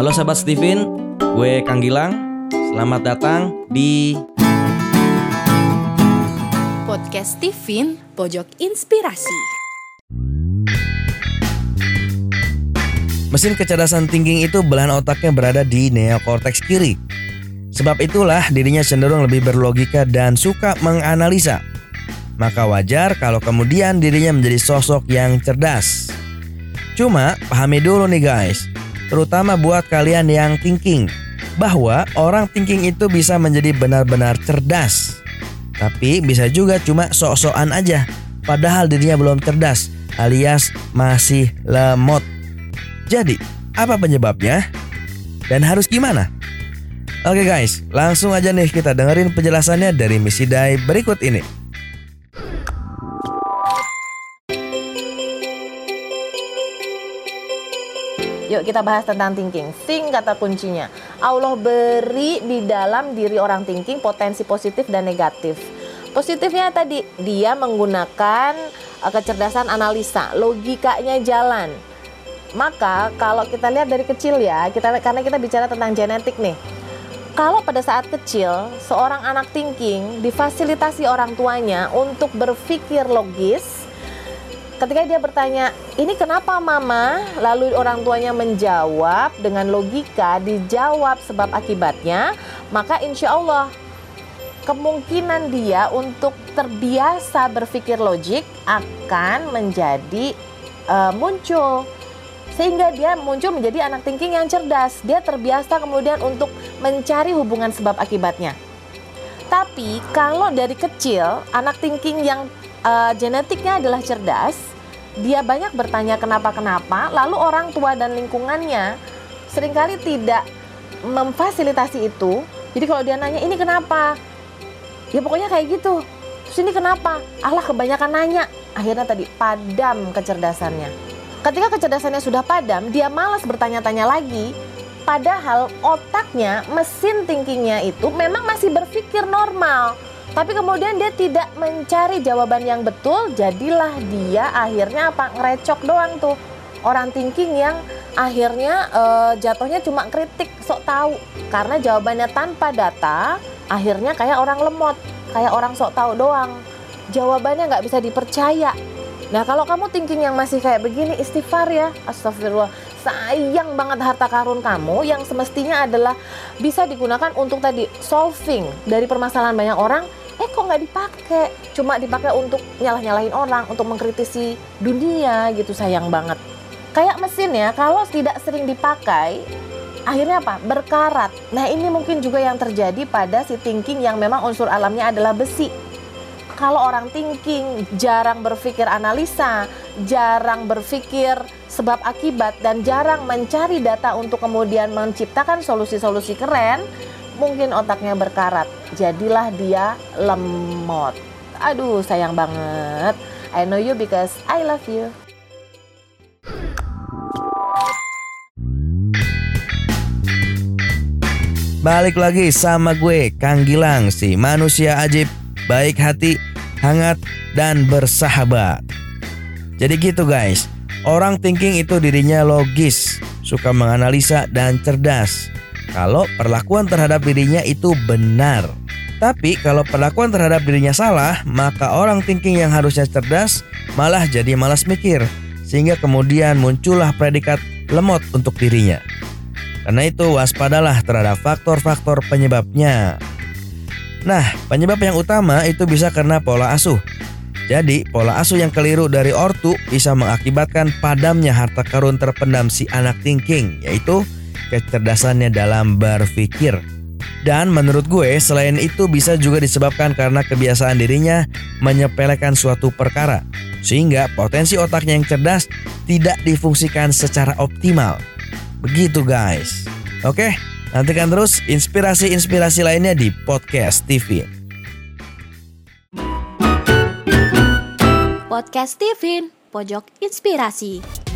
Halo sahabat Steven, gue Kang Gilang. Selamat datang di Podcast Steven Pojok Inspirasi. Mesin kecerdasan thinking itu belahan otaknya berada di neokortex kiri. Sebab itulah dirinya cenderung lebih berlogika dan suka menganalisa. Maka wajar kalau kemudian dirinya menjadi sosok yang cerdas. Cuma pahami dulu nih guys, terutama buat kalian yang thinking, bahwa orang thinking itu bisa menjadi benar-benar cerdas. Tapi bisa juga cuma sok-sokan aja, padahal dirinya belum cerdas alias masih lemot. Jadi, apa penyebabnya? Dan harus gimana? Oke guys, langsung aja nih kita dengerin penjelasannya dari misi Dai berikut ini. Yuk kita bahas tentang thinking. Think kata kuncinya. Allah beri di dalam diri orang thinking potensi positif dan negatif. Positifnya tadi dia menggunakan uh, kecerdasan analisa, logikanya jalan. Maka kalau kita lihat dari kecil ya, kita karena kita bicara tentang genetik nih. Kalau pada saat kecil seorang anak thinking difasilitasi orang tuanya untuk berpikir logis, ketika dia bertanya, "Ini kenapa Mama?" lalu orang tuanya menjawab dengan logika, dijawab sebab akibatnya, maka insya Allah kemungkinan dia untuk terbiasa berpikir logik akan menjadi uh, muncul sehingga dia muncul menjadi anak thinking yang cerdas. Dia terbiasa kemudian untuk mencari hubungan sebab akibatnya. Tapi kalau dari kecil anak thinking yang uh, genetiknya adalah cerdas, dia banyak bertanya kenapa-kenapa, lalu orang tua dan lingkungannya sering kali tidak memfasilitasi itu. Jadi kalau dia nanya ini kenapa? Ya pokoknya kayak gitu. Terus ini kenapa? Allah kebanyakan nanya. Akhirnya tadi padam kecerdasannya. Ketika kecerdasannya sudah padam, dia malas bertanya-tanya lagi. Padahal otaknya, mesin thinkingnya itu memang masih berpikir normal. Tapi kemudian dia tidak mencari jawaban yang betul, jadilah dia akhirnya apa ngerecok doang tuh. Orang thinking yang akhirnya uh, jatuhnya cuma kritik sok tahu karena jawabannya tanpa data, akhirnya kayak orang lemot, kayak orang sok tahu doang. Jawabannya nggak bisa dipercaya, Nah kalau kamu thinking yang masih kayak begini istighfar ya Astagfirullah Sayang banget harta karun kamu yang semestinya adalah bisa digunakan untuk tadi solving dari permasalahan banyak orang nggak dipakai Cuma dipakai untuk nyalah-nyalahin orang Untuk mengkritisi dunia gitu sayang banget Kayak mesin ya kalau tidak sering dipakai akhirnya apa? Berkarat. Nah, ini mungkin juga yang terjadi pada si thinking yang memang unsur alamnya adalah besi kalau orang thinking jarang berpikir analisa, jarang berpikir sebab akibat dan jarang mencari data untuk kemudian menciptakan solusi-solusi keren, mungkin otaknya berkarat. Jadilah dia lemot. Aduh, sayang banget. I know you because I love you. Balik lagi sama gue, Kang Gilang, si manusia ajib, baik hati, hangat, dan bersahabat. Jadi gitu guys, orang thinking itu dirinya logis, suka menganalisa dan cerdas. Kalau perlakuan terhadap dirinya itu benar. Tapi kalau perlakuan terhadap dirinya salah, maka orang thinking yang harusnya cerdas malah jadi malas mikir. Sehingga kemudian muncullah predikat lemot untuk dirinya. Karena itu waspadalah terhadap faktor-faktor penyebabnya. Nah, penyebab yang utama itu bisa karena pola asuh. Jadi, pola asuh yang keliru dari ortu bisa mengakibatkan padamnya harta karun terpendam si anak thinking, yaitu kecerdasannya dalam berpikir. Dan menurut gue, selain itu bisa juga disebabkan karena kebiasaan dirinya menyepelekan suatu perkara, sehingga potensi otaknya yang cerdas tidak difungsikan secara optimal. Begitu guys. Oke, Nantikan terus inspirasi-inspirasi lainnya di Podcast TV. Podcast TV, pojok inspirasi.